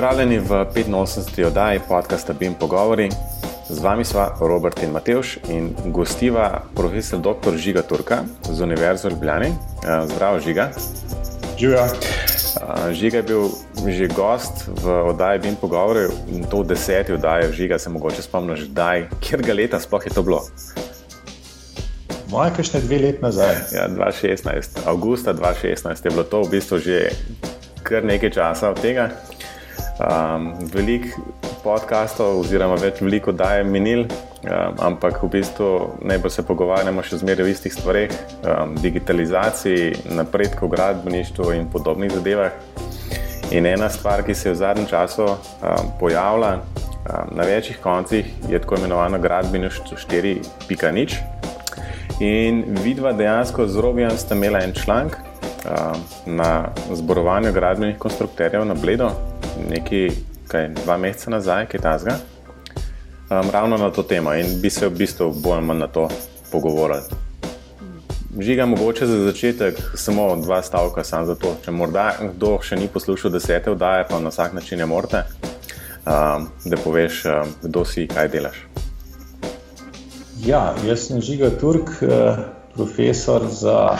Pozdravljeni v 85. oddaji podcasta BIM Pogovori. Z vami sva Robert in Mateoš in gostiva profesor dr. Žiga Turka z Univerze v Ljubljani. Zdravo, Žiga. Živijo. Žiga je bil že gost v oddaji BIM Pogovori in to v deseti oddaji Žiga se mogoče spomniš, kdaj, kjer ga leta sploh je to bilo. Moje, kakšne dve leti nazaj. Ja, 2016, avgusta 2016 je bilo to v bistvu že kar nekaj časa od tega. Um, veliko podkastov, oziroma več veliko daje minil, um, ampak v bistvu najbolj se pogovarjamo še zmeraj o istih stvareh, um, digitalizaciji, napredku v gradbeništvu in podobnih zadevah. In ena stvar, ki se je v zadnjem času um, pojavila um, na večjih koncih, je tako imenovano gradbeništvo 4.0. In vidva dejansko z Robijem sta imela en članek um, na zborovanju gradbenih konstruktorjev na Bledu nekaj, kaj, dva meseca nazaj, kaj tasga, um, ravno na to temo in bi se v bistvu bolj ali manj na to pogovorili. Žiga, mogoče za začetek samo dva stavka, samo za to. Če morda kdo še ni poslušal desete vdaje, pa na vsak način je morate, um, da poveš, um, kdo si, kaj delaš. Ja, jaz sem Žiga Turk, eh, profesor za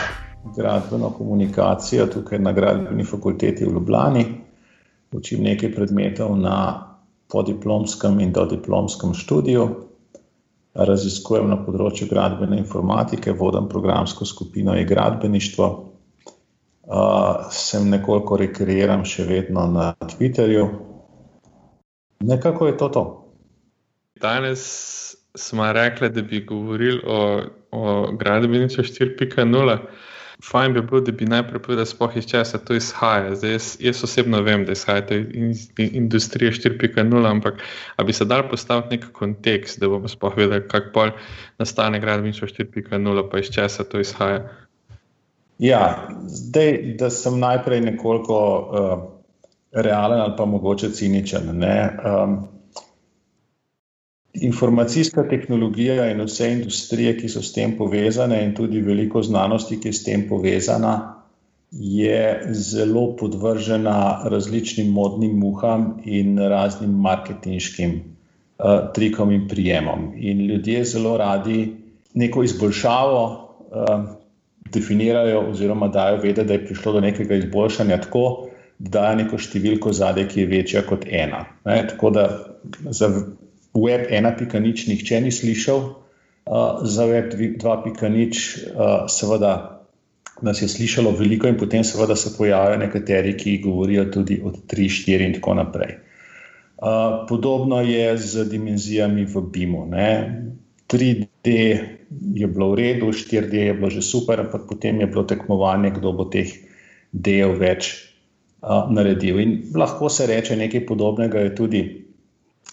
gradbeno komunikacijo tukaj na Gradbeni fakulteti v Ljubljani učim nekaj predmetov na podiplomskem in dodiplomskem študiju, raziskujem na področju gradbene informatike, vodim programsko skupino e-gradbeništvo, uh, sem nekoliko rekreiran še vedno na Twitterju. Nekako je to to. Danes smo rekli, da bi govorili o, o gradbeništvu 4.0. Fajn bi bilo, da bi najprej povedal, spoh iz česa to izhaja. Zdaj, jaz, jaz osebno vem, da izhaja iz industrije 4.0, ampak ali bi se dal postaviti nek kontekst, da bomo spoh vedeli, kako nastane gradbeništvo 4.0, pa iz česa to izhaja. Ja, zdaj, da sem najprej nekoliko uh, realen ali pa mogoče ciničen. Um, Informacijska tehnologija in vse industrije, ki so s tem povezane, in tudi veliko znanosti, ki je s tem povezana, je zelo podvržena različnim modnim muham in raznim marketinškim uh, trikom in prijemom. In ljudje zelo radi neko izboljšavo uh, definirajo, oziroma dajo vedeti, da je prišlo do nekega izboljšanja tako, da dajo neko številko zadaj, ki je večja kot ena. Ne? Tako da za Web 1.0 nihče ni slišal, uh, za Web 2.0 uh, seveda nas je slišalo veliko, in potem seveda se pojavljajo nekateri, ki govorijo tudi od 3, 4 in tako naprej. Uh, podobno je z dimenzijami v BIM-u. 3D je bilo v redu, 4D je bilo že super, ampak potem je bilo tekmovanje, kdo bo teh del več uh, naredil. In lahko se reče nekaj podobnega, je tudi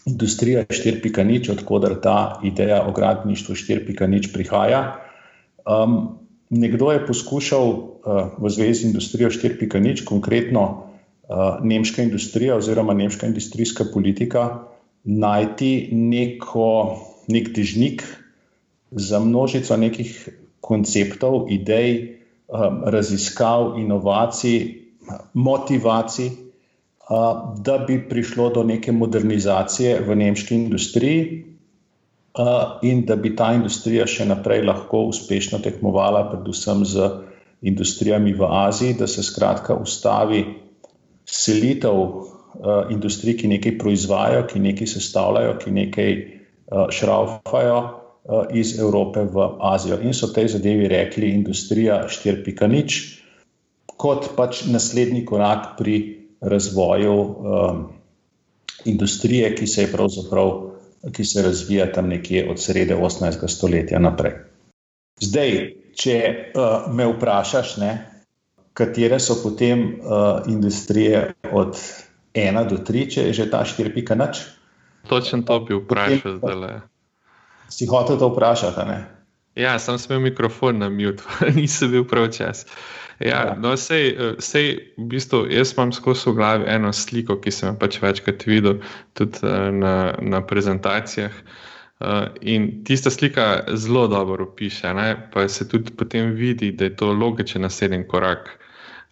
industrija 4.0, odkudar ta ideja o gradništvu 4.0 prihaja. Um, nekdo je poskušal uh, v zvezi z industrijo 4.0, konkretno uh, nemška industrija oziroma nemška industrijska politika, najti neko, nek težnik za množico nekih konceptov, idej, um, raziskav, inovacij, motivacij da bi prišlo do neke modernizacije v nemški industriji in da bi ta industrija še naprej lahko uspešno tekmovala, predvsem z industrijami v Aziji, da se skratka ustavi selitev industrij, ki nekaj proizvajajo, ki nekaj sestavljajo, ki nekaj šraufajo iz Evrope v Azijo. In so tej zadevi rekli industrija 4.0 kot pač naslednji korak pri razvoju um, industrije, ki se je pravzaprav, ki se razvija tam nekje od srede 18. stoletja naprej. Zdaj, če uh, me vprašaš, ne, katere so potem uh, industrije od 1 do 3, če je že ta 4.0? Točno to bi vprašal zdaj. Si hotel to vprašati? Ja, sem smel mikrofon na mute, nisem bil prav čas. Uh, Ja, ja, no, sej, eh, sej, v bistvu, jaz imam skozi v glavi eno sliko, ki sem jo pač večkrat videl tudi uh, na, na prezentacijah. Uh, in tista slika zelo dobro opiše, ne? pa se tudi potem vidi, da je to logičen naslednji korak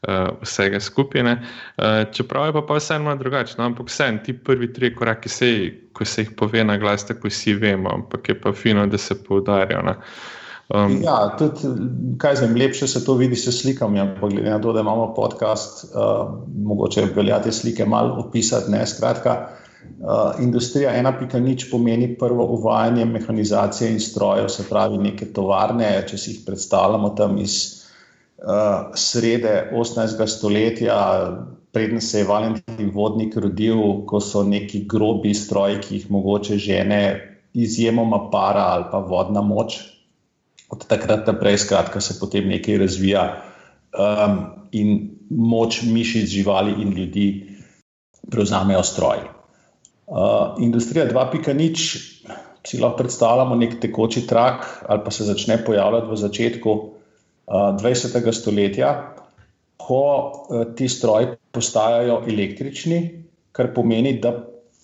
uh, vsega skupine. Uh, čeprav je pa, pa vseeno drugače, no? ampak vseeno ti prvi tri koraki, se, ko se jih pove na glas, tako vsi vemo, ampak je pa fino, da se poudarijo. Um, ja, tudi, kaj zem, lepše se to vidi, se slikam. Ja, glede na to, da imamo podcast, uh, mogoče velja te slike malo opisati. Ne, skratka, uh, industrija 1.0 pomeni prvo uvajanje mehanizacije in strojev, se pravi, neke tovarne. Če si jih predstavljamo tam iz uh, srede 18. stoletja, preden se je Valentin Vodnik rodil, ko so neki grobi stroji, ki jih mogoče žene, izjemoma para ali pa vodna moč od takrat naprej, skratka, se potem nekaj razvija um, in moč mišic, živali in ljudi prevzamejo stroji. Uh, industrija 2.0, si lahko predstavljamo nek tekoči trak, ali pa se začne pojavljati v začetku uh, 20. stoletja, ko uh, ti stroji postajajo električni, kar pomeni, da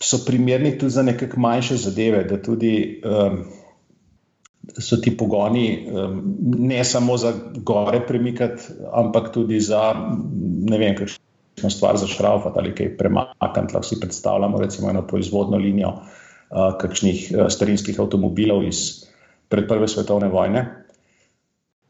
so primerni tudi za neke manjše zadeve, da tudi um, so ti pogoni ne samo za gore premikati, ampak tudi za ne vem, kakšno stvar za šraufati ali kaj premakniti. Lahko si predstavljamo recimo eno proizvodno linijo uh, kakšnih uh, starinskih avtomobilov iz pred prve svetovne vojne.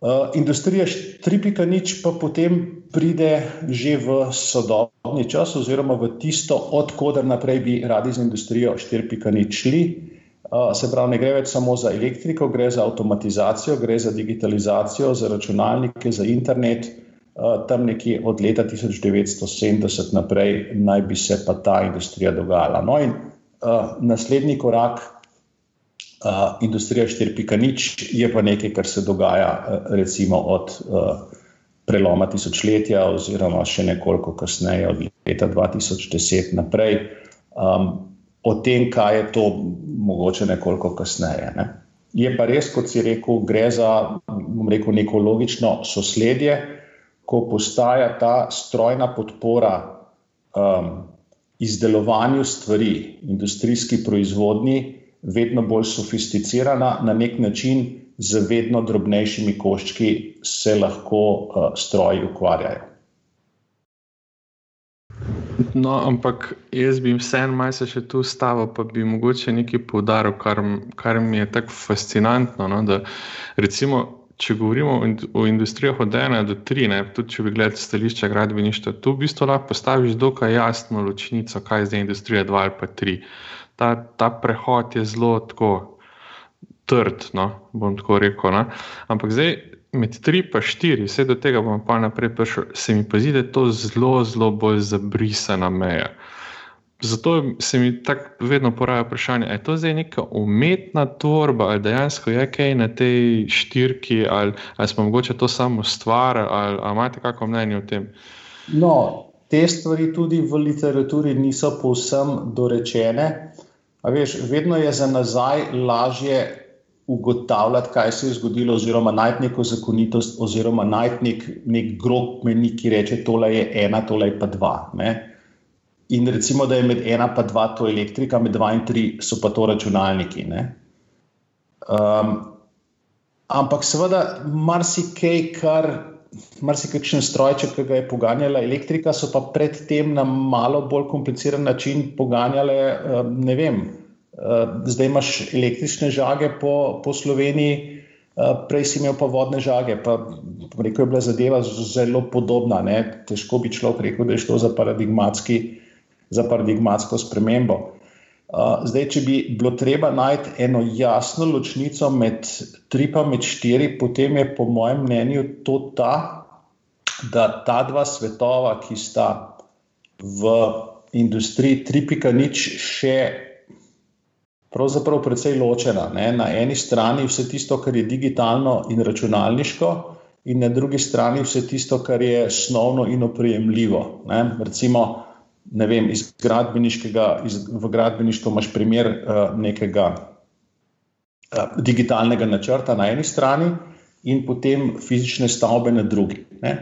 Uh, industrija 3.0 pa potem pride že v sodobni čas, oziroma v tisto, odkuder naprej bi radi z industrijo 4.0 šli. Se pravi, ne gre več samo za elektriko, gre za avtomatizacijo, gre za digitalizacijo, za računalnike, za internet. Tam nekje od leta 1970 naprej naj bi se pa ta industrija dogajala. No, in uh, naslednji korak, uh, industrija 4.0, je pa nekaj, kar se dogaja uh, recimo od uh, preloma tisočletja, oziroma še nekoliko kasneje, od leta 2010 naprej. Um, o tem, kaj je to, mogoče nekoliko kasneje. Ne. Je pa res, kot si rekel, gre za rekel, neko logično sosledje, ko postaja ta strojna podpora um, izdelovanju stvari, industrijski proizvodnji, vedno bolj sofisticirana, na nek način z vedno drobnejšimi koščki se lahko uh, stroji ukvarjajo. No, ampak jaz bi vseeno malce še tu stavil, pa bi mogoče nekaj poudaril, kar, kar mi je tako fascinantno. No, da, recimo, če govorimo o industrijah od ena do tri, ne, tudi če bi gledali stališče gradbeništva, tu v bistvu lahko postaviš dokaj jasno ločnico, kaj je zdaj industrija dva ali pa tri. Ta, ta prehod je zelo tako trd, no, bom tako rekel. No. Ampak zdaj med tri in štiri, vse do tega bomo pa naprej prišli, se mi pa zdi, da je to zelo, zelo bolj zabrisana meja. Zato se mi tako vedno poraja vprašanje, ali je to zdaj neka umetna tvorba, ali dejansko je kaj na tej štirki, ali, ali smo mogoče to samo stvarili, ali, ali imate kakšno mnenje o tem? No, te stvari tudi v literaturi niso povsem dorečene. Veš, vedno je za nazaj lažje ugotavljati, kaj se je zgodilo, oziroma najti neko zakonitost, oziroma najti nek, nek grob menik, ki reče: tole je ena, tole je pa dva. Ne? In recimo, da je med ena in dva to elektrika, med dva in tri so pa to računalniki. Um, ampak seveda, marsikaj, kar. Marsikaj strojček, ki ga je poganjala elektrika, so pa predtem na malo bolj kompliciran način poganjale, ne vem, zdaj imaš električne žage po, po Sloveniji, eh, prej si imel pa vodne žage. Pa, rekel je bila zadeva zelo podobna. Ne? Težko bi človek rekel, da je šlo za, za paradigmatsko spremembo. Eh, zdaj, če bi bilo treba najti eno jasno ločnico med tri in med štiri, potem je po mojem mnenju to ta, da ta dva svetova, ki sta v industriji 3.0 še pravzaprav precej ločena. Ne? Na eni strani vse tisto, kar je digitalno in računalniško, in na drugi strani vse tisto, kar je snovno in oprijemljivo. Ne? Recimo, ne vem, iz gradbeniškega, iz, v gradbeništvu imaš primer uh, nekega uh, digitalnega načrta na eni strani in potem fizične stavbe na drugi. Ne?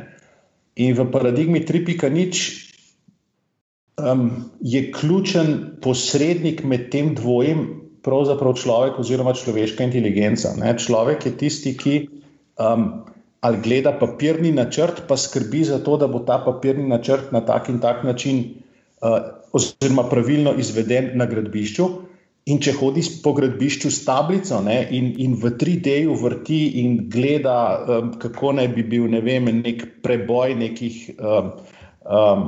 In v paradigmi 3.0 um, je ključen posrednik med tem dvojem, pravzaprav človek oziroma človeška inteligenca. Ne? Človek je tisti, ki um, ali gleda papirni načrt, pa skrbi za to, da bo ta papirni načrt na tak in tak način, uh, oziroma pravilno izveden na gradbišču. In če hodi po gradbišču s tablico ne, in, in v 3D-ju vrti in gleda, um, kako naj bi bil ne vem, nek preboj nekih um, um,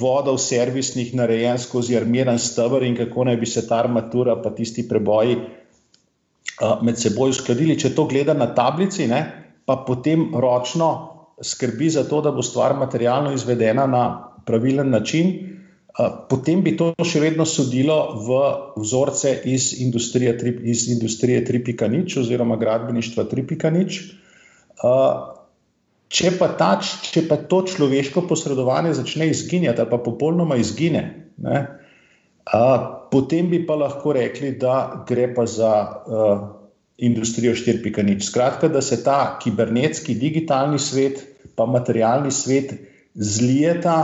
vodov, servisnih, narejen skozi armiran stebr, in kako naj bi se ta armatura, pa tisti preboji uh, med seboj uskladili. Če to gleda na tablici, ne, pa potem ročno skrbi za to, da bo stvar materialno izvedena na pravilen način potem bi to še vedno sodilo v vzorce iz industrije, iz industrije 3.0 oziroma gradbeništva 3.0. Če pa, ta, če pa to človeško posredovanje začne izginjati, ali pa popolnoma izgine, ne, a, potem bi pa lahko rekli, da gre pa za a, industrijo 4.0. Skratka, da se ta kibernetski, digitalni svet, pa materialni svet zlijeta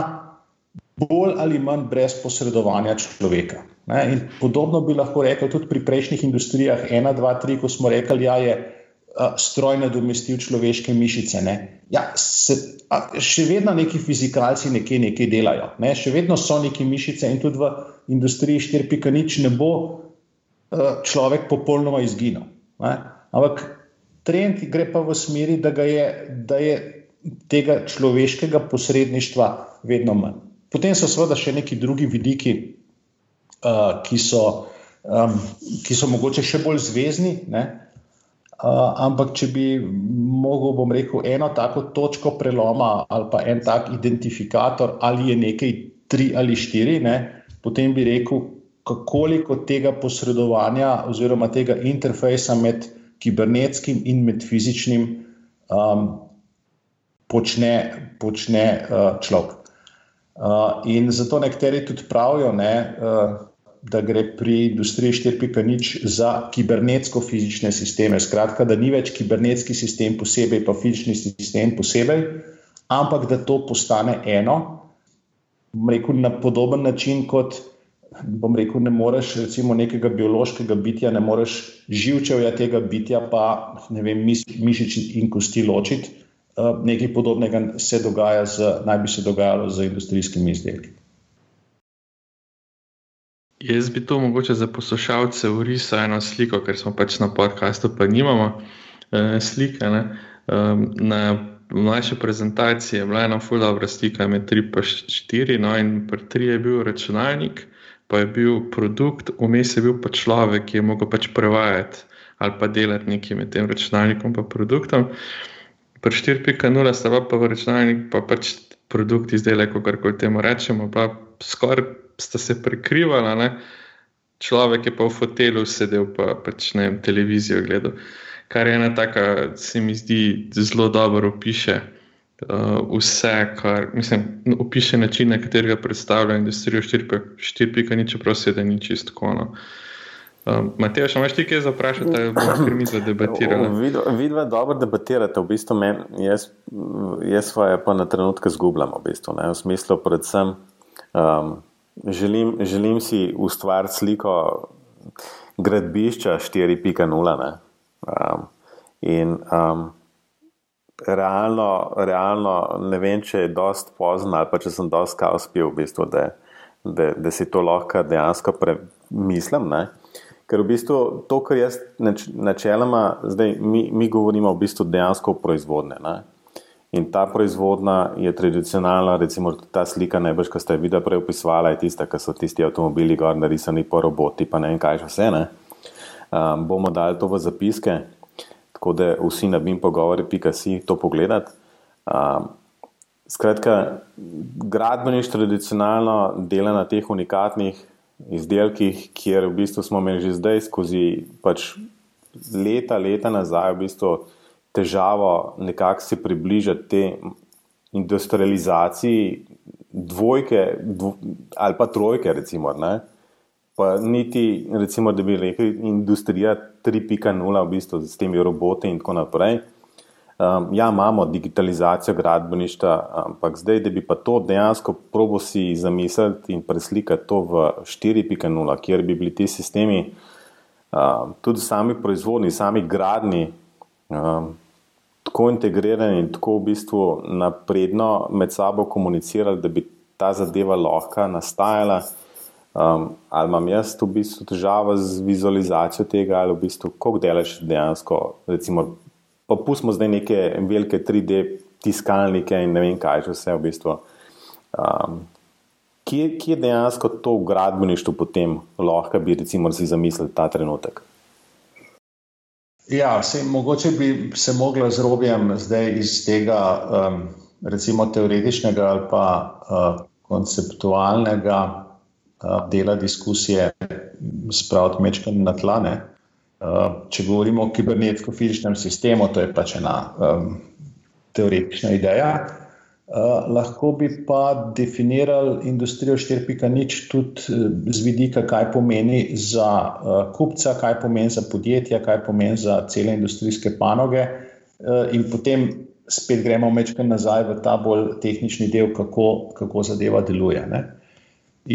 bolj ali manj brez posredovanja človeka. Ne? In podobno bi lahko rekel tudi pri prejšnjih industrijah, ena, dva, tri, ko smo rekli, da ja, je a, stroj nadomestil človeške mišice. Ja, se, a, še vedno neki fizikalci nekaj, nekaj delajo, ne? še vedno so neki mišice in tudi v industriji 4.0 ne bo a, človek popolnoma izginil. Ne? Ampak trend gre pa v smeri, da, je, da je tega človeškega posredništva vedno manj. Potem so seveda še neki drugi vidiki, uh, ki, so, um, ki so mogoče še bolj zvezdni. Uh, ampak, če bi mogel, bom rekel, eno tako točko preloma ali pa en tak identifikator, ali je nekaj tri ali štiri, ne, potem bi rekel, koliko tega posredovanja oziroma tega interfejsa med kibernetskim in med fizičnim um, počne, počne uh, človek. Uh, in zato nekateri tudi pravijo, ne, uh, da gre pri industriji 4.0 za kibernetsko-fizične sisteme. Skratka, da ni več kibernetski sistem posebej, pa fizični sistem posebej, ampak da to postane eno, rekel, na podoben način kot. Bom rekel, ne moreš recimo nekega biološkega bitja, ne moreš živčevja tega bitja, pa ne vem, mišič in kosti ločiti. Eh, nekaj podobnega se dogaja, z, naj bi se dogajalo z industrijskimi izdelki. Jaz bi to mogoče za poslušalce urisal eno sliko, ker smo pač na podkastu, pa nimamo eh, slike. Ne? Um, na naši prezentaciji je bila ena fulda dobra slika med 3 in 4, no in pri 3 je bil računalnik, pa je bil produkt, vmes je bil pa človek, ki je mogel pač prevajati ali pa delati nekaj med tem računalnikom in produktom. Pri 4.0 sta pa, pa računalnik, pa pač produkt izdelek, kako koli temu rečemo, pa skoraj sta se prekrivala. Ne? Človek je pa v fotelu sedel, pa pač ne vem, televizijo gledal. Kar je ena taka, se mi zdi, zelo dobro opiše uh, vse, kar mislim, opiše način, na katerega predstavlja industrijo 4.0, čeprav se da ni čisto. No. Uh, Um, Matej, še imaš ti kaj za vprašati, da bomo mi za debatirali? Vidva dobro debatirate, v bistvu men, jaz, jaz svoje pa na trenutke zgubljam, v bistvu, ne, v smislu predvsem um, želim, želim si ustvariti sliko gradbišča 4.0 um, in um, realno, realno ne vem, če je dost pozno ali pa če sem dost kao spil, v bistvu, da, da, da si to lahko dejansko premislim, ne. Ker v bistvu to, kar jaz načeloma, zdaj mi, mi govorimo v bistvu dejansko o proizvodnje. Ne? In ta proizvodnja je tradicionalna, recimo ta slika, najbrž, ki ste jo videli prej opisovala, je tista, ki so tisti avtomobili gor narisani po roboti, pa ne vem kaj še vse. Um, bomo dali to v zapiske, tako da vsi na bim pogovori, pika si to pogledati. Um, skratka, gradbeništvo tradicionalno dela na teh unikatnih izdelkih, kjer v bistvu smo imeli že zdaj skozi pač leta, leta nazaj, v bistvu težavo nekako se približati te industrializaciji dvojke dvo, ali pa trojke, recimo. Ne? Pa niti, recimo, da bi rekli, industrija 3.0, v bistvu s temi roboti in tako naprej. Um, ja, imamo digitalizacijo gradbeništva, ampak zdaj, da bi pa to dejansko probo si zamisliti in preslikati to v 4.0, kjer bi bili ti sistemi, um, tudi sami proizvodni, sami gradni, um, tako integrirani in tako v bistvu napredno med sabo komunicirali, da bi ta zadeva lahko nastajala. Um, ali imam jaz v bistvu težavo z vizualizacijo tega, ali v bistvu kako delaš dejansko. Recimo, pa pustimo zdaj neke velike 3D tiskalnike in ne vem, kaj že vse v bistvu. Um, kje, kje dejansko to v gradbeništvu potem lahko bi recimo si zamislili ta trenutek? Ja, se, mogoče bi se mogla z robijem zdaj iz tega um, recimo teoretičnega ali pa uh, konceptualnega uh, dela diskusije spraviti mečken na tlane. Uh, če govorimo o kibernetsko-fizičnem sistemu, to je pač ena um, teoretična ideja. Uh, lahko bi pa definirali industrijo 4.0 tudi uh, z vidika, kaj pomeni za uh, kupca, kaj pomeni za podjetja, kaj pomeni za cele industrijske panoge, uh, in potem spet gremo večkrat nazaj v ta bolj tehnični del, kako, kako zadeva deluje. Ne?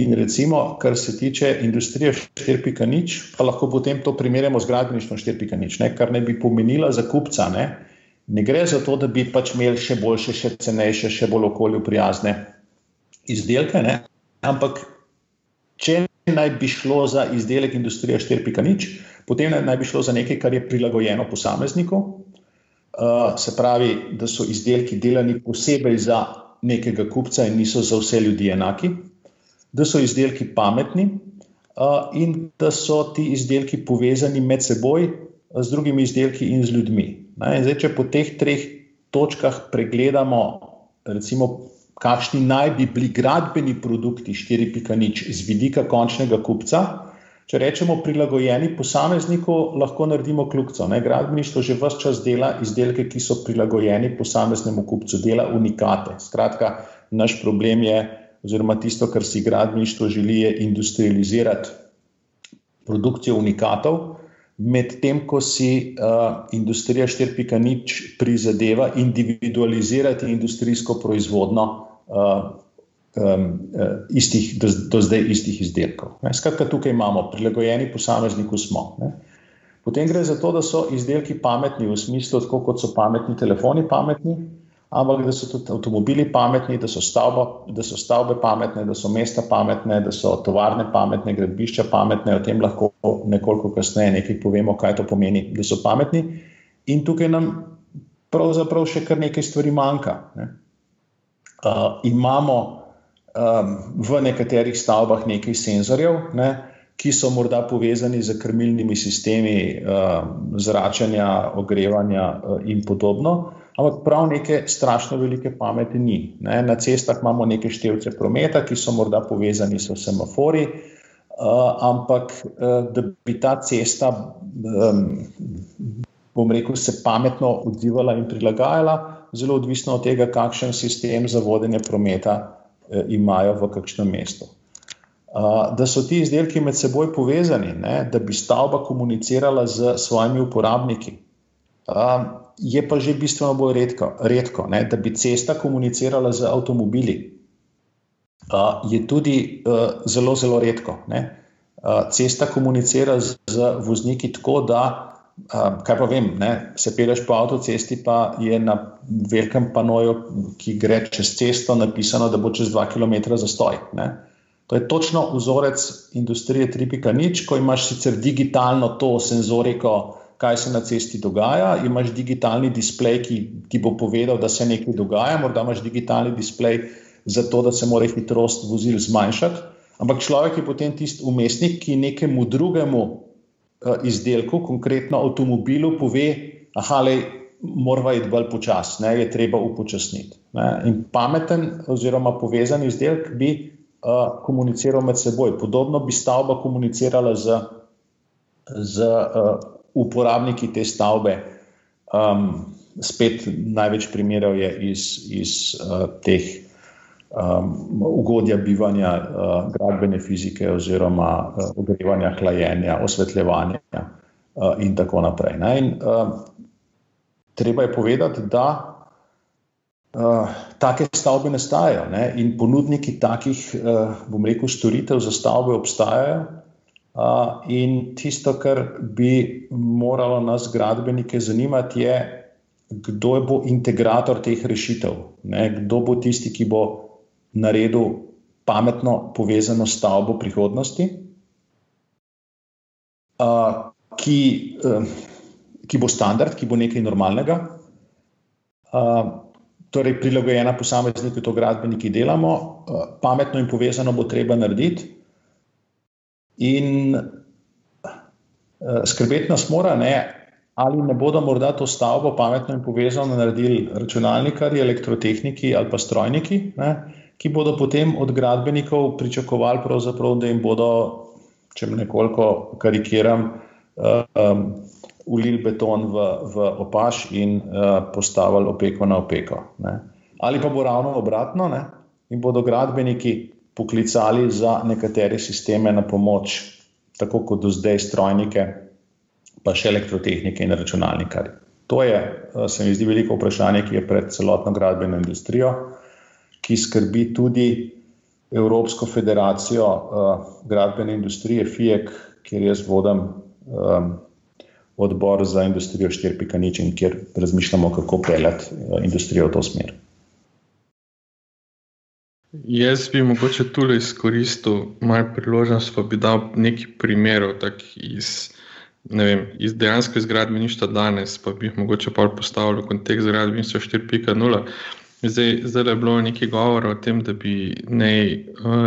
In recimo, kar se tiče industrije 4.0, pa lahko potem to primerjamo z gradbeništvom 4.0, kar ne bi pomenila za kupca. Ne? Ne gre za to, da bi pač imeli še boljše, še cenejše, še bolj okolju prijazne izdelke, ne? ampak če naj bi šlo za izdelek industrije 4.0, potem naj bi šlo za nekaj, kar je prilagojeno posamezniku. Uh, se pravi, da so izdelki delani posebej za nekega kupca in niso za vse ljudi enaki, da so izdelki pametni uh, in da so ti izdelki povezani med seboj, z drugimi izdelki in z ljudmi. Zdaj, če po teh treh točkah pregledamo, recimo, kakšni naj bi bili gradbeni produkti 4.0 z vidika končnega kupca. Če rečemo prilagojeni posamezniku, lahko naredimo kljubco. Gradbeništvo že vse čas dela izdelke, ki so prilagojeni posameznemu kupcu, dela unikate. Skratka, naš problem je, oziroma tisto, kar si gradbeništvo želi, je industrializirati produkcijo unikatov, medtem ko si uh, industrija 4.0 prizadeva individualizirati industrijsko proizvodno uh, um, uh, istih, do, do zdaj istih izdelkov. Ne. Skratka, tukaj imamo prilagojeni posamezniku smo. Ne. Potem gre za to, da so izdelki pametni v smislu, kot so pametni telefoni pametni, ampak da so tudi avtomobili pametni, da so, stavba, da so stavbe pametne, da so mesta pametne, da so tovarne pametne, gradbišča pametne. O tem lahko nekoliko kasneje nekaj povemo, kaj to pomeni, da so pametni. In tukaj nam pravzaprav še kar nekaj stvari manjka. Ne. Uh, imamo um, v nekaterih stavbah nekaj senzorjev, ne, ki so morda povezani z krmilnimi sistemi uh, zračanja, ogrevanja uh, in podobno. Ampak prav neke strašno velike pameti ni. Ne? Na cestah imamo neke števce prometa, ki so morda povezani s semafori, uh, ampak uh, da bi ta cesta, um, bom rekel, se pametno odzivala in prilagajala, zelo odvisno od tega, kakšen sistem za vodenje prometa uh, imajo v kakšnem mestu. Uh, da so ti izdelki med seboj povezani, ne? da bi stavba komunicirala z svojimi uporabniki. Uh, je pa že bistveno bolj redko, redko ne, da bi cesta komunicirala z avtomobili. Uh, je tudi uh, zelo, zelo redko. Uh, cesta komunicira z, z vozniki tako, da, uh, kaj pa vem, ne, se peleš po avtocesti, pa je na velikem panoju, ki gre čez cesto, napisano, da bo čez 2 km zastoj. Ne. To je točno vzorec industrije 3.0, ko imaš sicer digitalno to senzoriko kaj se na cesti dogaja. Imáš digitalni displej, ki ti bo povedal, da se nekaj dogaja, morda imaš digitalni displej za to, da se mora hitrost vozil zmanjšati. Ampak človek je potem tisti umestnik, ki nekemu drugemu uh, izdelku, konkretno avtomobilu, pove, da mora iti bolj počasi, je treba upočasniti. Ne? In pameten oziroma povezan izdelek bi uh, komuniciral med seboj. Podobno bi stavba komunicirala z, z uh, uporabniki te stavbe. Um, spet največ primerov je iz, iz uh, teh um, ugodja bivanja, uh, gradbene fizike, oziroma uh, ogrevanja, hlajenja, osvetljevanja uh, in tako naprej. In, uh, treba je povedati, da uh, take stavbe nastajajo ne? in ponudniki takih, uh, bom rekel, storitev za stavbe obstajajo. In tisto, kar bi moralo nas, gradbenike, zanimati, je, kdo bo integrator teh rešitev, ne? kdo bo tisti, ki bo naredil pametno povezano stavbo prihodnosti, ki, uh, ki bo standard, ki bo nekaj normalnega. Torej, prilagojena posamezniku, to gradbeniki delamo, uh, pametno in povezano bo treba narediti. In uh, skrbeti nas mora, ne, ali ne bodo morda to stavbo pametno in povezano naredili računalnikari, elektrotehniki ali pa strojniki, ne, ki bodo potem od gradbenikov pričakovali, da jim bodo, če nekoliko karikiram, um, ulili beton v, v opaš in uh, postavili opeko na opeko. Ne. Ali pa bo ravno obratno ne, in bodo gradbeniki poklicali za nekatere sisteme na pomoč, tako kot do zdaj strojnike pa še elektrotehnike in računalnikari. To je, eh, se mi zdi, veliko vprašanje, ki je pred celotno gradbeno industrijo, ki skrbi tudi Evropsko federacijo uh, gradbene industrije, FIEK, kjer jaz vodim um, odbor za industrijo 4.0 in kjer razmišljamo, kako peljati uh, industrijo v to smer. Jaz bi mogoče tudi izkoristil malo priložnost, pa bi dal nekaj primerov iz ne vem, iz dejansko izgradbeništva danes, pa bi jih mogoče pa postavili v kontekst izgradbeništva 4.0. Zdaj, zdaj je bilo nekaj govora o tem, da bi naj eh,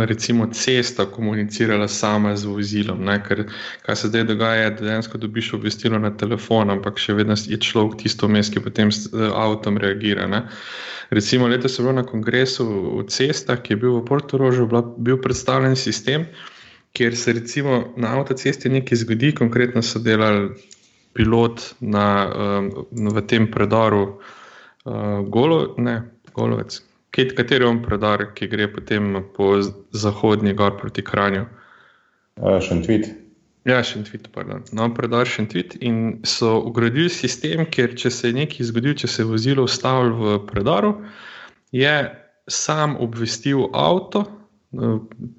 recimo cesta komunicirala sama z vozilom. Ne? Ker kar se zdaj dogaja, da dejansko dobiš obvestilo na telefon, ampak še vedno je človek tisto mes, ki potem s eh, avtom reagira. Ne? Recimo letos je bilo na kongresu v cestah, ki je bil v Portorožu, bil predstavljen sistem, kjer se recimo na avtocesti nekaj zgodi, konkretno so delali pilot na, um, v tem predoru uh, Golo, ne, Golovec. Kateri je on predor, ki gre potem po zahodnji gor proti Kranju? Uh, Šentvit. Ja, Šentvit, pardon. No, predor Šentvit in so ugradili sistem, kjer če se je nekaj zgodil, če se je vozilo ustavilo v predoru, je sam obvestil avto,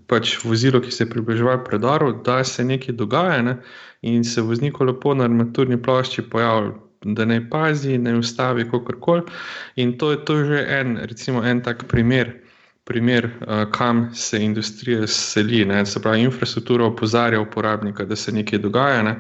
pač vozilo, ki se je približevalo predaru, da se nekaj dogaja ne? in se vozniku lepo na armaturni plošči pojavlja, da ne pazi, ne ustavi kakorkoli. In to je to že en, recimo, en tak primer. Primer, kam se industrija seli, ne? se pravi, infrastruktura opozarja uporabnika, da se nekaj dogaja. Ne?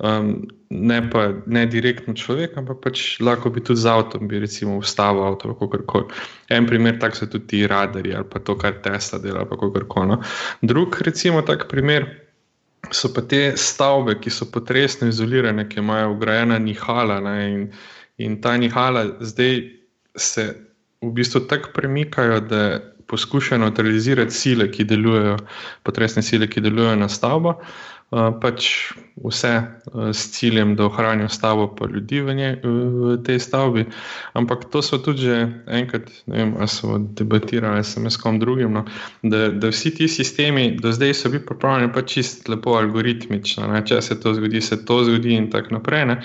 um, ne pa ne direktno človek, ampak pač lahko bi tudi z avtom, bi recimo ustavil avto, kako koli. En primer, tako so tudi ti radarji ali pa to, kar Tesla dela, kako koli. No. Drug, recimo, tak primer. So pa te stavbe, ki so potresno izolirane, ki imajo ugrajena nihala. Ne, in, in ta nihala zdaj se v bistvu tako premikajo, da poskušajo neutralizirati sile, ki delujejo, potresne sile, ki delujejo na stavbo. Eh, pač vse eh, s ciljem, da ohranijo stavbo, pa ljudi v, nje, v tej stavbi. Ampak to so tudi že enkrat, ne vem, ali so debatirali s kom drugim, no, da, da vsi ti sistemi do zdaj so bili pripravljeni pa čist lepo algoritmično. Ne, če se to zgodi, se to zgodi in tako naprej. Ne.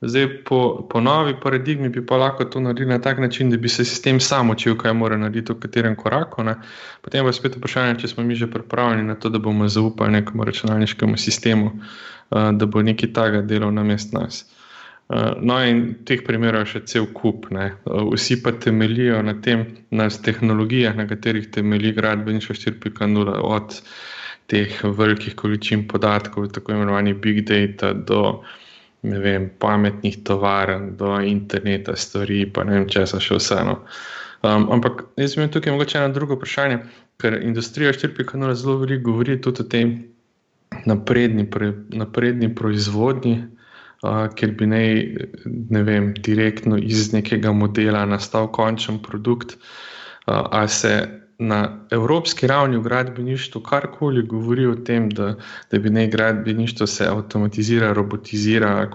Zdaj, po, po novi paradigmi bi pa lahko to naredili na tak način, da bi se sistem sam učil, kaj mora narediti v katerem koraku. Ne. Potem pa spet vprašanje, če smo mi že pripravljeni na to, da bomo zaupali nekemu računalniškemu sistemu, uh, da bo nekaj takega delal na mest nas. Uh, no, in teh primerov je še cel kup. Ne. Vsi pa temeljijo na tem, na tehnologijah, na katerih temelji gradbeništvo 4.0, od teh velikih količin podatkov, tako imenovanih big data, do ne vem, pametnih tovarn, do interneta, stvari, pa ne vem, če se še vseeno. Um, ampak jaz imam tukaj mogoče eno drugo vprašanje, ker industrija 4.0 zelo veliko govori tudi o tem napredni, pre, napredni proizvodnji, uh, ker bi naj, ne vem, direktno iz nekega modela nastal končen produkt, uh, ali se na evropski ravni v gradbeništvu karkoli govori o tem, da, da bi naj gradbeništvo se avtomatizira, robotizira,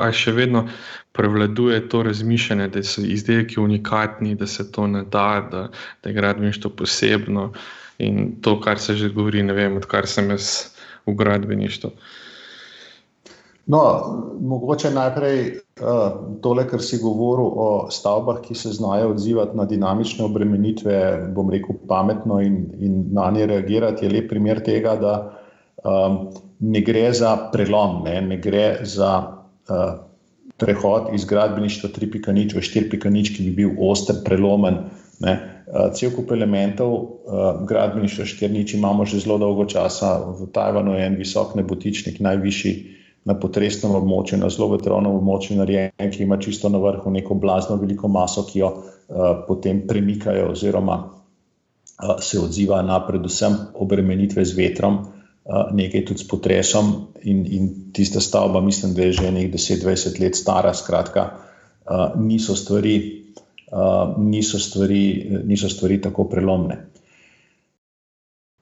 ali še vedno prevladuje to razmišljanje, da so izdelki unikatni, da se to ne da, da, da je gradbeništvo posebno in to, kar se že govori, ne vem, odkar sem jaz v gradbeništvu. No, mogoče najprej uh, tole, kar si govoril o stavbah, ki se znajo odzivati na dinamične obremenitve, bom rekel, pametno in, in na nje reagirati, je lep primer tega, da um, ne gre za prelom, ne, ne gre za uh, prehod iz gradbeništva 3.0 v 4.0, ki bi bil oster, prelomen. Ne. Cel kup elementov gradbeništva 4.0 imamo že zelo dolgo časa. V Tajvanu je en visok nebotičnik, najvišji na potresnem območju, na zelo vetrovnem območju, narejen, ki ima čisto na vrhu neko blazno veliko maso, ki jo potem premikajo oziroma se odziva na predvsem obremenitve z vetrom nekaj tudi s potresom, in, in tista stavba, mislim, da je že nekaj 10-20 let stara, skratka, niso stvari, niso stvari, niso stvari tako prelomne.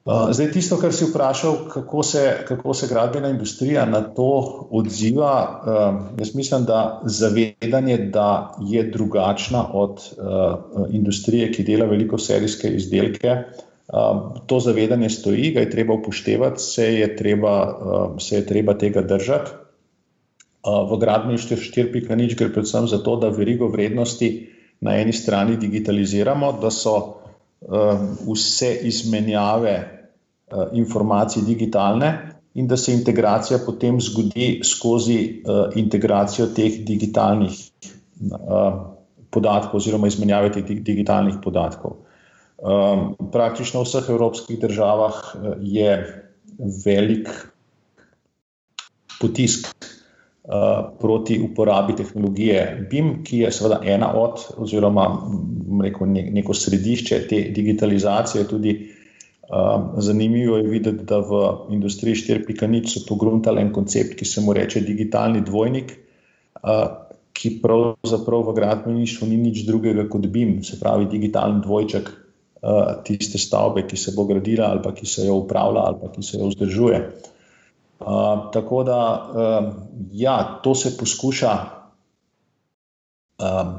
Zdaj, tisto, kar si vprašal, kako se, kako se gradbena industrija na to odziva, jaz mislim, da zavedanje, da je drugačna od industrije, ki dela veliko serijske izdelke, to zavedanje stoji, ga je treba upoštevati, se je treba, se je treba tega držati. V gradbeništvu 4.0 gre predvsem za to, da verigo vrednosti na eni strani digitaliziramo, da so vse izmenjave informacij digitalne in da se integracija potem zgodi skozi uh, integracijo teh digitalnih podatkov oziroma izmenjave teh digitalnih podatkov. Praktično v vseh evropskih državah eh, je velik potisk proti uporabi tehnologije BIM, ki je seveda ena od, oziroma neko središče te digitalizacije. Tudi um, zanimivo je videti, da v industriji 4.0 so pogruntali en koncept, ki se mu reče digitalni dvojnik. Uh, Ki pravzaprav v gradbeništvu ni nič drugega kot BIM, se pravi digitalni dvojček, Eh, tiste stavbe, ki se bo gradila, ali pa ki se jo upravlja, ali pa ki se jo vzdržuje. Uh, tako da, um, ja, to se poskuša, um,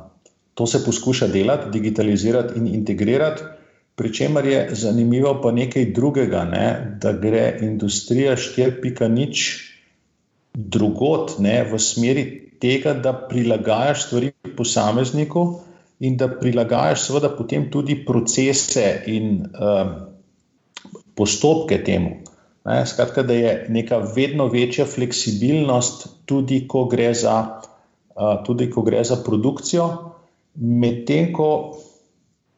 to se poskuša delati, digitalizirati in integrirati, pri čemer je zanimivo pa nekaj drugega, ne, da gre industrija 4.0 drugot, ne, v smeri tega, da prilagajaš stvari posamezniku in da prilagajaš, seveda, potem tudi procese in um, postopke temu. Ne, skratka, da je neka vedno večja fleksibilnost, tudi ko gre za, uh, tudi ko gre za produkcijo, medtem ko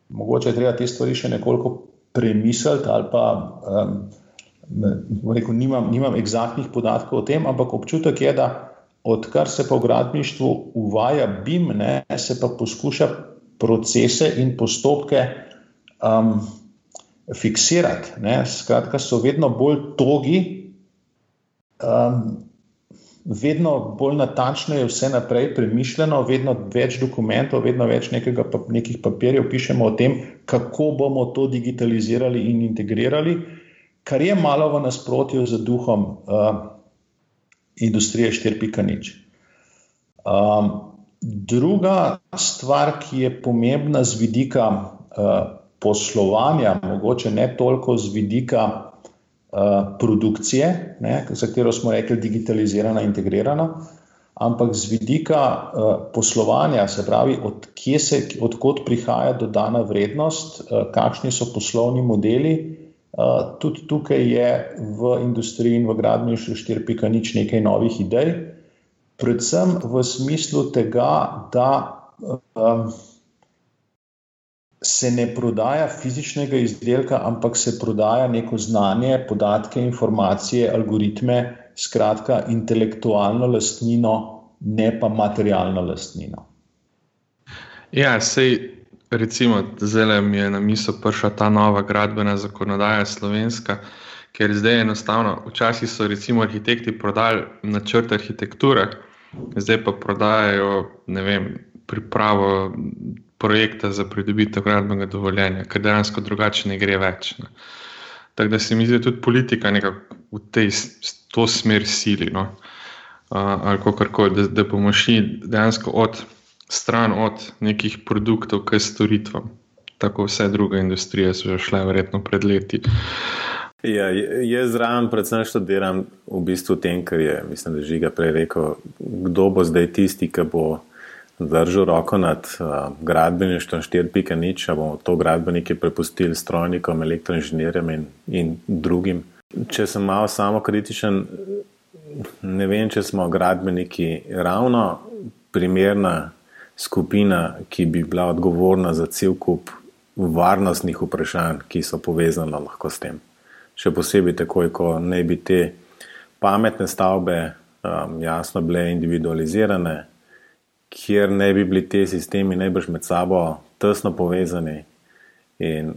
mogoče je treba te stvari še nekoliko premisliti, ali pa um, rekel, nimam, nimam eksaktnih podatkov o tem, ampak občutek je, da odkar se pa v gradbeništvu uvaja BIM, ne, se pa poskuša procese in postopke um, fiksirati. Ne? Skratka, so vedno bolj togi, um, vedno bolj natančno je vse naprej premišljeno, vedno več dokumentov, vedno več nekega, nekih papirjev pišemo o tem, kako bomo to digitalizirali in integrirali, kar je malo v nasprotju z duhom uh, industrije 4.0. Um, Druga stvar, ki je pomembna z vidika uh, poslovanja, mogoče ne toliko z vidika produkcije, ne, za katero smo rekli digitalizirana, integrirana, ampak z vidika uh, poslovanja, se pravi, odkot od prihaja dodana vrednost, uh, kakšni so poslovni modeli. Tudi tukaj je v industriji in v gradbeništvu 4.0 nekaj novih idej predvsem v smislu tega, da se ne prodaja fizičnega izdelka, ampak se prodaja neko znanje, podatke, informacije, algoritme, skratka, intelektualno lastnino, ne pa materialno lastnino. Ja, sej. Recimo, zdaj mi je na misel prišla ta nova gradbena zakonodaja, slovenska, ker zdaj enostavno, včasih so recimo arhitekti prodali načrt arhitekture, zdaj pa prodajajo vem, pripravo projekta za pridobitev gradbenega dovoljenja, ker dejansko drugače ne gre več. Ne. Tako da se mi zdi, da tudi politika v tej, to smer sili. No. Uh, ali kako koli, da, da bomo šli dejansko od stran od nekih produktov k storitvam. Tako vse druge industrije so že šle, verjetno pred leti. Ja, jaz zraven predvsem študiram v bistvu tem, kar je, mislim, da Žiga prej rekel, kdo bo zdaj tisti, ki bo držal roko nad uh, gradbeništvom 4.0, a bomo to gradbenike prepustili strojnikom, elektroinženirjem in, in drugim. Če sem malo samo kritičen, ne vem, če smo gradbeniki ravno primerna skupina, ki bi bila odgovorna za cel kup varnostnih vprašanj, ki so povezana lahko s tem. Še posebej takoj, ko ne bi te pametne stavbe um, jasno bile individualizirane, kjer ne bi bili te sistemi najbrž med sabo tesno povezani. In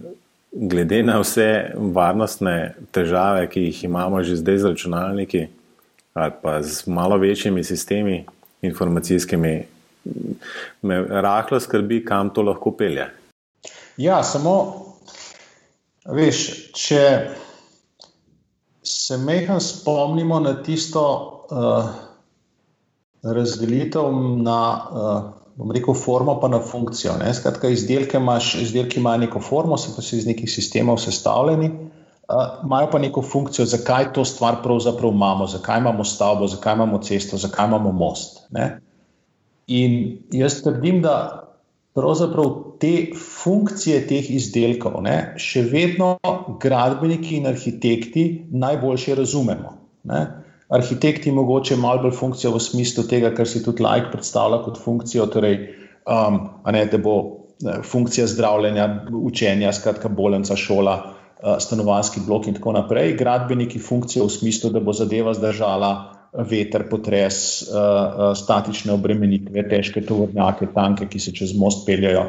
glede na vse varnostne težave, ki jih imamo že zdaj z računalniki, ali pa z malo večjimi sistemi informacijskimi, me rahlo skrbi, kam to lahko pelje. Ja, samo, veš, če se mehko spomnimo na tisto uh, razdelitev na, uh, bom rekel, formo, pa na funkcijo. Ne? Skratka, izdelke imaš, izdelki imajo neko formo, so pa si iz nekih sistemov sestavljeni, uh, imajo pa neko funkcijo, zakaj to stvar pravzaprav imamo, zakaj imamo stavbo, zakaj imamo cesto, zakaj imamo most. Ne? In jaz trdim, da pravzaprav te funkcije teh izdelkov ne, še vedno gradbeniki in arhitekti najboljše razumemo. Ne. Arhitekti mogoče malo bolj funkcijo v smislu tega, kar si tudi lajk predstavlja kot funkcijo, torej, um, ne, da bo funkcija zdravljenja, učenja, skratka, bolnica, šola, uh, stanovanski blok in tako naprej. Gradbeniki funkcijo v smislu, da bo zadeva zdržala veter, potres, statične obremenitve, težke tovornjake, tanke, ki se čez most peljajo,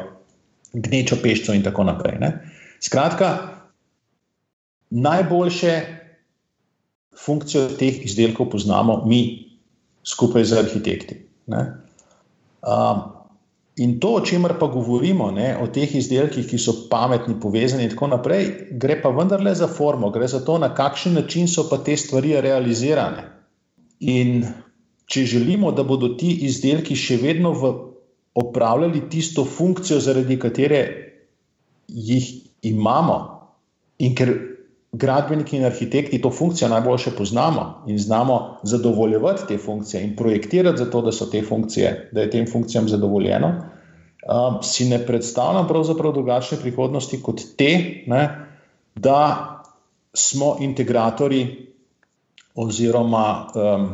gnečo pešco in tako naprej. Ne? Skratka, najboljše funkcijo teh izdelkov poznamo mi skupaj z arhitekti. Um, in to, o čemer pa govorimo, ne, o teh izdelkih, ki so pametni, povezani in tako naprej, gre pa vendarle za formo, gre za to, na kakšen način so pa te stvari realizirane. In če želimo, da bodo ti izdelki še vedno v, opravljali tisto funkcijo, zaradi katere jih imamo, in ker gradbeniki in arhitekti to funkcijo najboljše poznamo in znamo zadovoljevati te funkcije in projektirati za to, da so te funkcije, da je tem funkcijam zadovoljeno, um, si ne predstavljam pravzaprav drugačne prihodnosti kot te, ne, da smo integratori oziroma um,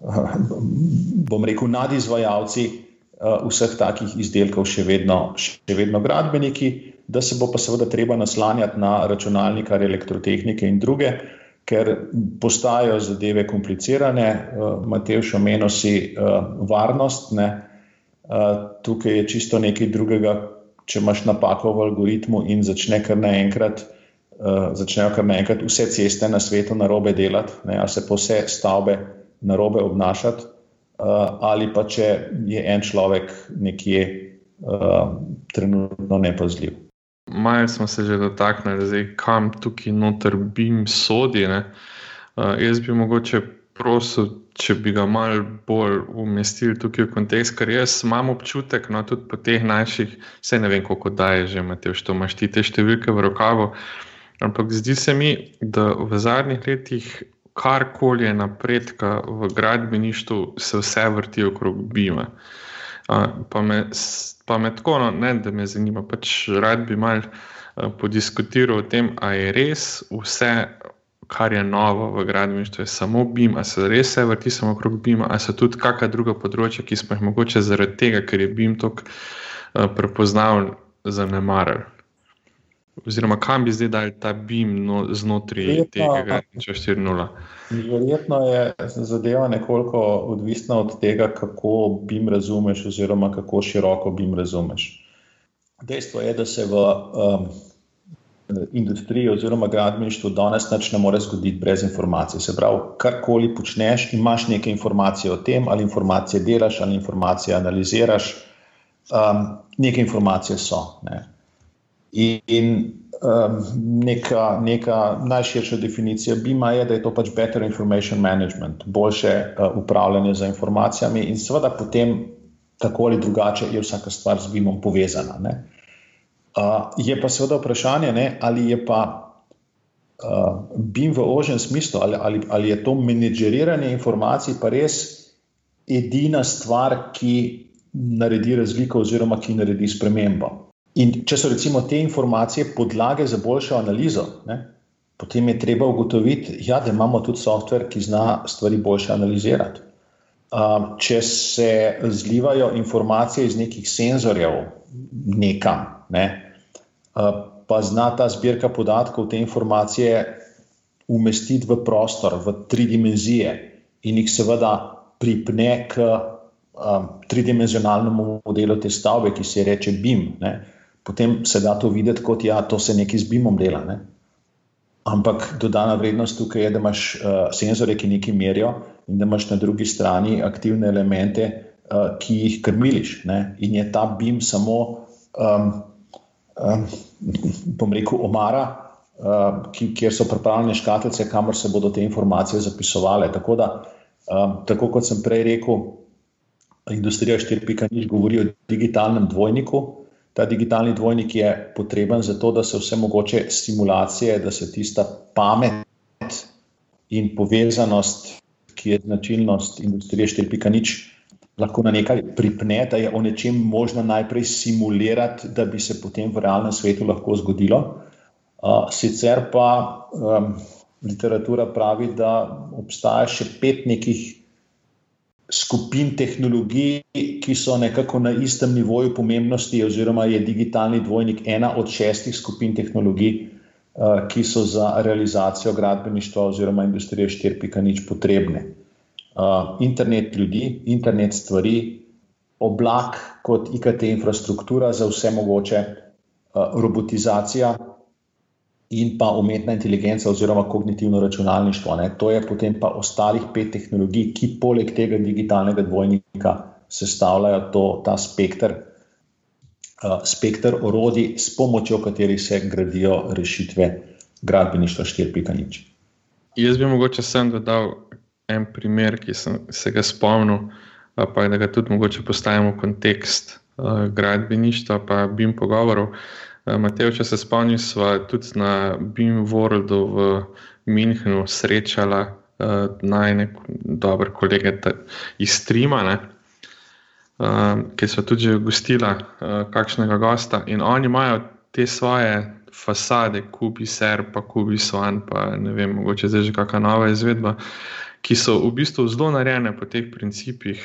bom rekel, nadizvajalci uh, vseh takih izdelkov, še vedno, še vedno gradbeniki, da se bo pa seveda treba naslanjati na računalnike, elektrotehnike in druge, ker postajajo zadeve komplicirane. Uh, Matej, omenil si uh, varnost. Ne? Uh, tukaj je čisto nekaj drugega, če imaš napako v algoritmu in začne kar naenkrat uh, začnejo kar naenkrat vse ceste na svetu na robe delati, ali se pa vse stavbe na robe obnašati, uh, ali pa če je en človek nekje uh, trenutno nepazljiv. Malo smo se že dotaknili, zdaj, kam tukaj noter bim sodi. Uh, jaz bi mogoče prosil, če bi ga malo bolj umestili tukaj v kontekst, ker jaz imam občutek, no tudi po teh naših, vse ne vem, koliko daje že, Matej, što imaš ti te številke v rokavu. Uh, Ampak zdi se mi, da v zadnjih letih karkoli je napredka v gradbeništvu, se vse vrti okrog Bima. Pa me, pa me tako, no, ne, da me zanima, pač rad bi mal podiskutiral o tem, ali je res vse, kar je novo v gradbeništvu, samo Bim, ali se res vse vrti samo okrog Bima, ali so tudi kakšna druga področja, ki smo jih mogoče zaradi tega, ker je Bim tako prepoznaven, zanemarili. Oziroma, kam bi zdaj dal ta BIM no, znotraj Verjetno, tega, če je 4.0? Verjetno je zadeva nekoliko odvisna od tega, kako BIM razumeš, oziroma kako široko BIM razumeš. Dejstvo je, da se v um, industriji oziroma gradbeništvu danes nič ne more zgoditi brez informacij. Se pravi, karkoli počneš, imaš nekaj informacij o tem, ali informacije delaš, ali informacije analiziraš, um, nekaj informacije so. Ne. In um, neka, neka najširša definicija BIM-a je, da je to pač better information management, boljše uh, upravljanje z informacijami, in seveda potem tako ali drugače je vsaka stvar z BIM-om povezana. Uh, je pa seveda vprašanje, ne, ali je pa uh, BIM v ožjem smislu, ali, ali, ali je to menedžeriranje informacij pa res edina stvar, ki naredi razliko oziroma ki naredi spremembo. In če so recimo te informacije podlage za boljšo analizo, ne, potem je treba ugotoviti, ja, da imamo tudi softver, ki zna stvari boljše analizirati. če se zlivajo informacije iz nekih senzorjev nekam, ne, pa zna ta zbirka podatkov te informacije umestiti v prostor, v tri dimenzije in jih seveda pripne k um, tridimenzionalnemu modelu te stavbe, ki se reče BIM. Ne. Potem se da to videti kot da ja, to se nekaj z BIM-om dela. Ne. Ampak dodana vrednost tukaj je, da imaš uh, senzore, ki nekaj merijo, in da imaš na drugi strani aktivne elemente, uh, ki jih krmiliš. Ne. In je ta BIM samo, um, um, bom rekel, omara, uh, ki, kjer so pripravljene škatlice, kamor se bodo te informacije zapisovale. Tako da, um, tako kot sem prej rekel, industrija 4.0 govori o digitalnem dvojniku. Ta digitalni dvojnik je potreben zato, da se vse mogoče simulacije, da se tista pamet in povezanost, ki je značilnost industrije 4.0, lahko na nekaj pripne, da je o nečem možno najprej simulirati, da bi se potem v realnem svetu lahko zgodilo. Sicer pa um, literatura pravi, da obstaja še pet nekih skupin tehnologij, ki so nekako na istem nivoju pomembnosti, oziroma je digitalni dvojnik ena od šestih skupin tehnologij, eh, ki so za realizacijo gradbeništva oziroma industrije 4.0 potrebne. Eh, internet ljudi, internet stvari, oblak kot IKT infrastruktura za vse mogoče, eh, robotizacija, in pa umetna inteligenca oziroma kognitivno računalništvo. Ne. To je potem pa ostalih pet tehnologij, ki poleg tega digitalnega dvojnika sestavljajo to, ta spektr, uh, spektr orodij, s pomočjo katerih se gradijo rešitve gradbeništva 4.0. Jaz bi mogoče sem dodal en primer, ki sem se ga spomnil, pa da ga tudi mogoče postavimo v kontekst uh, gradbeništva, pa bim pogovorov. Uh, Matej, če se spomnim, smo tudi na Beam Worldu v Münchnu srečali uh, najne dobre kolege iz Trima, uh, ki so tudi gostila uh, kakšnega gosta in oni imajo te svoje fasade, kubi ser, pa kubi svan, pa ne vem, mogoče zdaj že kakšna nova izvedba, ki so v bistvu zelo narejene po teh principih.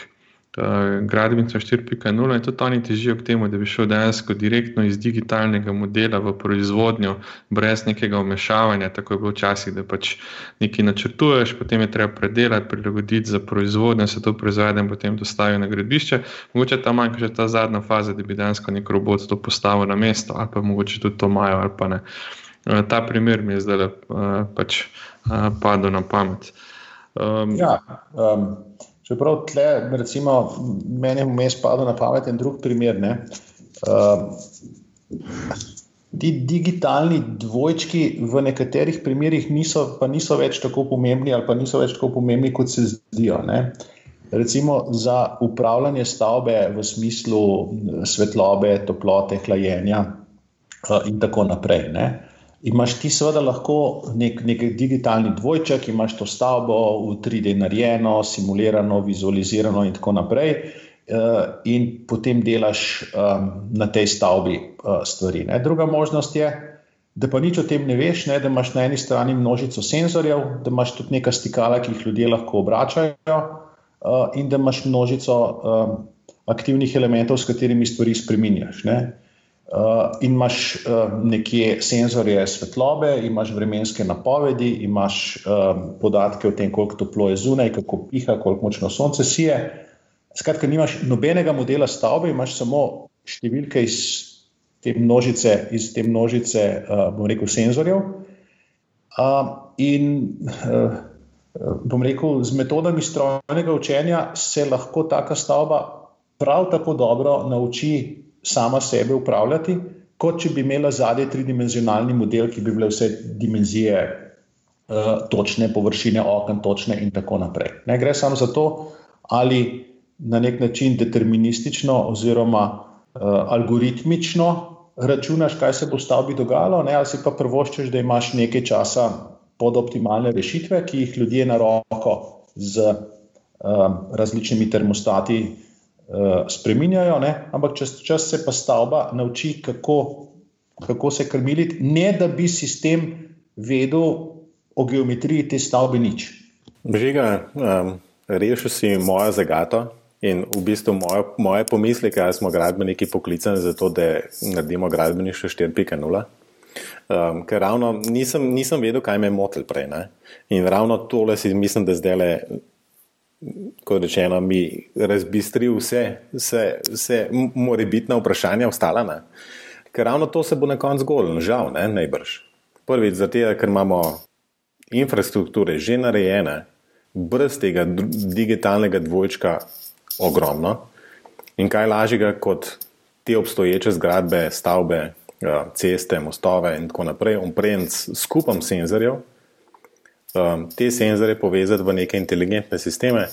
Eh, gradbenico 4.0 in tudi oni težijo k temu, da bi šel dejansko direktno iz digitalnega modela v proizvodnjo, brez nekega vmešavanja, tako je bilo včasih, da pač nekaj načrtuješ, potem je treba predelati, prilagoditi za proizvodnjo, se to proizvede in potem dostavijo na gradbišče. Mogoče tam manjka še ta zadnja faza, da bi dejansko nek robot to postavil na mesto, ali pa mogoče tudi to imajo, ali pa ne. Eh, ta primer mi je zdaj uh, pač uh, padel na pamet. Um, ja, um, Čeprav tle, recimo, meni je vmes padel na pamet en drug primer. Uh, ti digitalni dvojčki v nekaterih primerih niso, niso več tako pomembni, ali pa niso več tako pomembni, kot se zdijo. Ne? Recimo za upravljanje stavbe v smislu svetlobe, toplote, hlajenja uh, in tako naprej. Ne? Imaš ti seveda lahko nek, nek digitalni dvojček, imaš to stavbo v 3D narejeno, simulirano, vizualizirano in tako naprej. Uh, in potem delaš um, na tej stavbi uh, stvari. Ne. Druga možnost je, da pa nič o tem ne veš, ne, da imaš na eni strani množico senzorjev, da imaš tudi nekaj stikala, ki jih ljudje lahko obračajo, uh, in da imaš množico um, aktivnih elementov, s katerimi stvari spremenjaš. Uh, in imaš uh, nekje senzorje svetlobe, imaš vremenske napovedi, imaš uh, podatke o tem, koliko toplo je zunaj, kako piha, koliko močno sonce sije. Skratka, nimaš nobenega modela stavbe, imaš samo številke iz te množice, iz te množice uh, bom rekel, senzorjev. Uh, in uh, bom rekel, z metodami strojnega učenja se lahko taka stavba prav tako dobro nauči sama sebe upravljati, kot če bi imela zadnji tridimenzionalni model, ki bi bile vse dimenzije uh, točne, površine okna, točne in tako naprej. Ne gre samo za to, ali na nek način deterministično oziroma uh, algoritmično računaš, kaj se bo v stavbi dogajalo, ne, ali si pa prvoščeš, da imaš nekaj časa pod optimalne rešitve, ki jih ljudje na roko z um, različnimi termostati spreminjajo, ne? ampak čez čas se pa stavba nauči, kako, kako se krmiliti, ne da bi sistem vedel o geometriji te stavbe nič. Briga, um, rešil si mojo zagato in v bistvu moje, moje pomisleke, ali smo gradbeniki poklicani za to, da naredimo gradbeništvo 4.0. Um, ker ravno nisem, nisem vedel, kaj me je motil prej. Ne? In ravno tole si mislim, da zdaj le, kot rečeno, mi razbistri vse, vse, vse morebitna vprašanja ostala. Ne? Ker ravno to se bo na koncu zgodilo, žal, ne najbrž. Prvič, zato, ker imamo infrastrukture že narejene, brez tega digitalnega dvojčka, ogromno. In kaj lažjega kot te obstoječe zgradbe, stavbe, Ja, ceste, mostove in tako naprej, umprejemc skupom senzorjev, um, te senzorje povezati v neke inteligentne sisteme.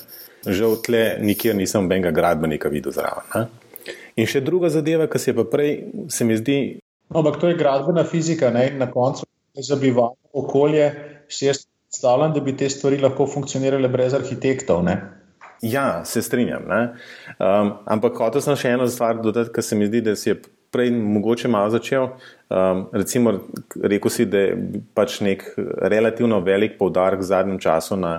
Žal, tle nikjer nisem benga gradbenika videl zraven. Ne? In še druga zadeva, ki se je pa prej, se mi zdi. No, ampak to je gradbena fizika ne? in na koncu za bivalno okolje. Si jaz predstavljam, da bi te stvari lahko funkcionirale brez arhitektov. Ne? Ja, se strinjam. Um, ampak hotel sem še eno stvar dodati, ker se mi zdi, da si je prej mogoče malo začel. Um, recimo, rekel si, da je pač nek relativno velik poudarek v zadnjem času na,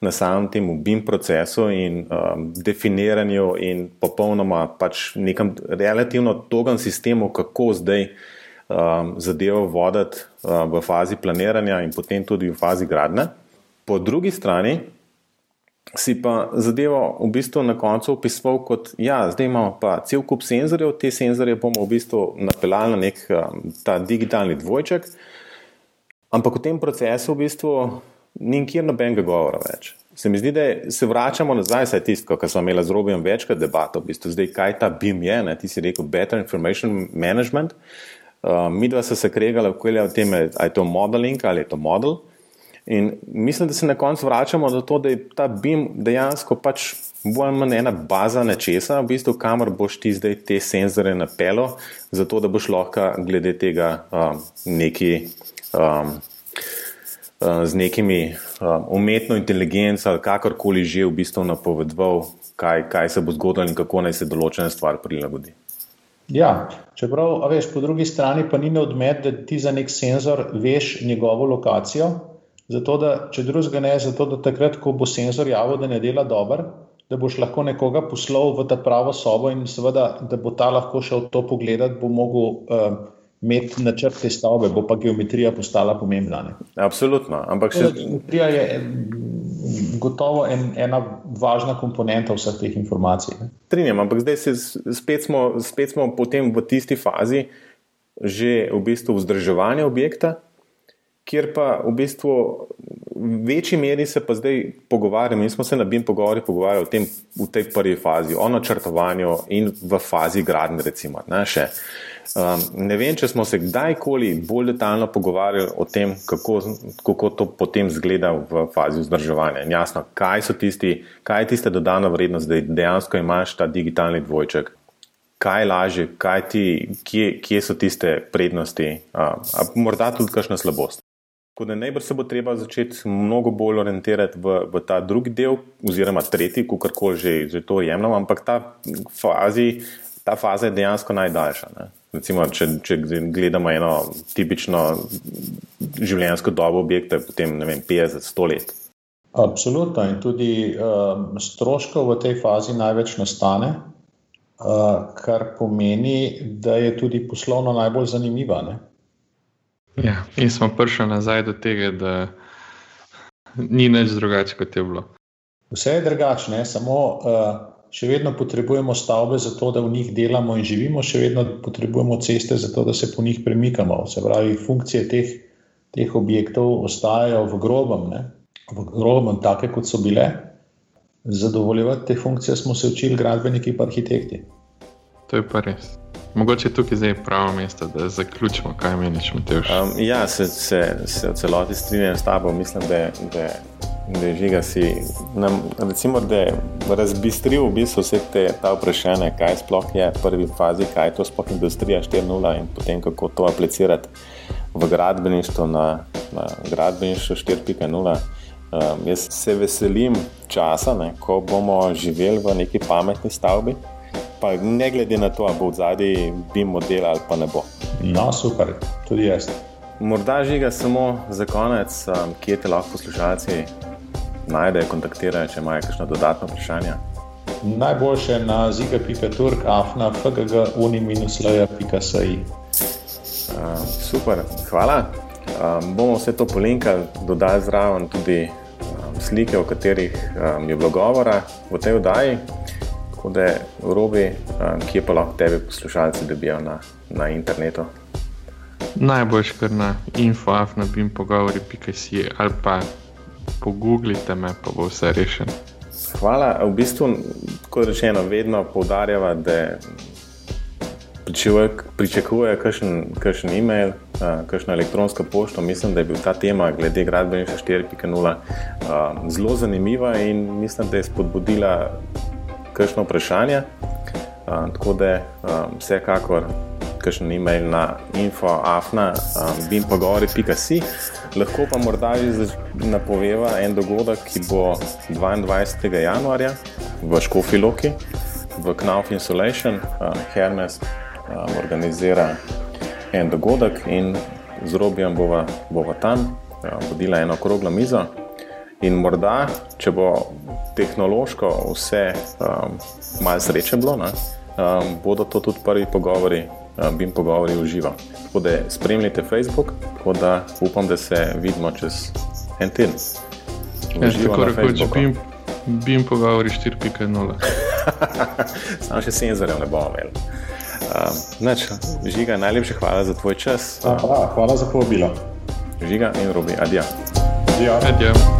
na samem tem BIM procesu in um, definiranju in popolnoma pač nekem relativno togem sistemu, kako zdaj um, zadevo voditi um, v fazi planiranja in potem tudi v fazi gradnje. Po drugi strani, si pa zadevo v bistvu na koncu opisoval kot, ja, zdaj imamo pa cel kup senzorjev, te senzorje bomo v bistvu napeljali na nek um, ta digitalni dvojček, ampak v tem procesu v bistvu ni nikjer nobenega govora več. Se mi zdi, da se vračamo nazaj, saj tisto, kar smo imeli z Robijem večkrat debato, v bistvu zdaj, kaj ta BIM je, ne? ti si rekel Better Information Management. Uh, mi dva so se kregali, ali je to modeling ali je to model. In mislim, da se na koncu vračamo do tega, da je ta BIM dejansko pač bolj ali manj ena baza nečesa, v bistvu, kamor boš ti zdaj te senzore napelo, zato da boš lahko glede tega um, neki. Um, uh, Z nekimi um, umetno inteligenco ali kakorkoli že v bistvu napovedoval, kaj, kaj se bo zgodilo in kako naj se določene stvari prilagodi. Ja, čeprav, veš, po drugi strani pa ni neodmet, da ti za nek senzor veš njegovo lokacijo, Zato, da, če drugega ne, zato da takrat, ko bo senzor javil, da ne dela dobro, da boš lahko nekoga poslal v ta pravo sobo in seveda, da bo ta lahko šel to pogledati, bo mogel uh, imeti načrt te stavbe, bo pa geometrija postala pomembna. Ne? Absolutno. Ampak še... Geometrija je gotovo en, ena važna komponenta vseh teh informacij. Strinjam, ampak zdaj se spet smo, spet smo potem v tisti fazi že v bistvu vzdrževanja objekta kjer pa v bistvu v večji meri se pa zdaj pogovarjamo. Mi smo se na BIM pogovarjali, pogovarjali o tem v tej prvi fazi, o načrtovanju in v fazi gradnje, recimo. Ne, um, ne vem, če smo se kdajkoli bolj detaljno pogovarjali o tem, kako, kako to potem zgleda v fazi vzdrževanja. In jasno, kaj, tisti, kaj je tista dodana vrednost, da dejansko imaš ta digitalni dvojček. Kaj je lažje, kaj ti, kje, kje so tiste prednosti, a, a morda tudi kakšna slabost. Tako da najbrž se bo treba začeti mnogo bolj orientirati v, v ta drugi del, oziroma tretji, kako koli že, že to jemljemo, ampak ta, fazi, ta faza je dejansko najdaljša. Recimo, če, če gledamo eno tipično življenjsko dobo objekta, potem 50-100 let. Absolutno. In tudi uh, stroškov v tej fazi največ nastane, uh, kar pomeni, da je tudi poslovno najbolj zanimiva. Ne? Ja, in smo prišli nazaj do tega, da ni nič drugače, kot je bilo. Vse je drugače, samo uh, še vedno potrebujemo stavbe za to, da v njih delamo in živimo, še vedno potrebujemo ceste za to, da se po njih premikamo. Se pravi, funkcije teh, teh objektov ostajajo v grobem, ne? v grobem, take kot so bile. Zadovoljevati te funkcije smo se učili gradbeniki in arhitekti. To je pa res. Mogoče tukaj zdaj pravo mesto, da zaključimo, kaj meniš, Matej. Um, ja, se, se, se v celoti strinjam s tabo. Mislim, da, da, da je žiga si nam, recimo, da je razbistril v bistvu vse te vprašanja, kaj sploh je v prvi fazi, kaj je to sploh industrija 4.0 in potem kako to aplicirati v gradbeništvo na, na gradbeništvo 4.0. Um, jaz se veselim časa, ne, ko bomo živeli v neki pametni stavbi pa ne glede na to, ali bo v zadnji bi model ali pa ne bo. No, super, tudi jaz. Morda žiga samo za konec, um, kje te lahko poslušalci najdejo, kontaktirajo, če imajo kakšno dodatno vprašanje? Najboljše na ziga.turk, afna, fgg.uni-laja.si. Uh, super, hvala. Um, bomo vse to polinkali, dodali zraven tudi um, slike, o katerih um, je bilo govora v tej oddaji. Tako da, robi, kje pa lahko tebe poslušalci dobijo na, na internetu. Najboljš kar na infoafnabim pogovori.si ali pa pogooglite me, pa bo vse rešeno. Hvala. V bistvu, kot rečeno, vedno poudarjava, da pričakuje kakšen e-mail, kakšno elektronsko pošto. Mislim, da je bil ta tema glede gradbeništva 4.0 zelo zanimiva in mislim, da je spodbudila kakšno vprašanje. Tako da vsekakor kakšen e-mail na infoafna.bimpogovori.si. Lahko pa morda že napoveva en dogodek, ki bo 22. januarja v Škofiloki, v Knauf Insulation, Hermes um, organizira en dogodek in z Robijem bova, bova tam um, vodila eno okroglo mizo. In morda, če bo tehnološko vse um, malo sreče bilo, ne, um, bodo to tudi prvi pogovori, um, bim pogovori v živo. Tako da spremljite Facebook, tako da upam, da se vidimo čez en teden. Ja, tako rekoč, bim, bim pogovori 4.0. Samo še senzorjev ne bomo imeli. Um, neč, žiga, najlepša hvala za tvoj čas. Hvala, hvala za povabilo. Žiga in robi, adijo. Adijo.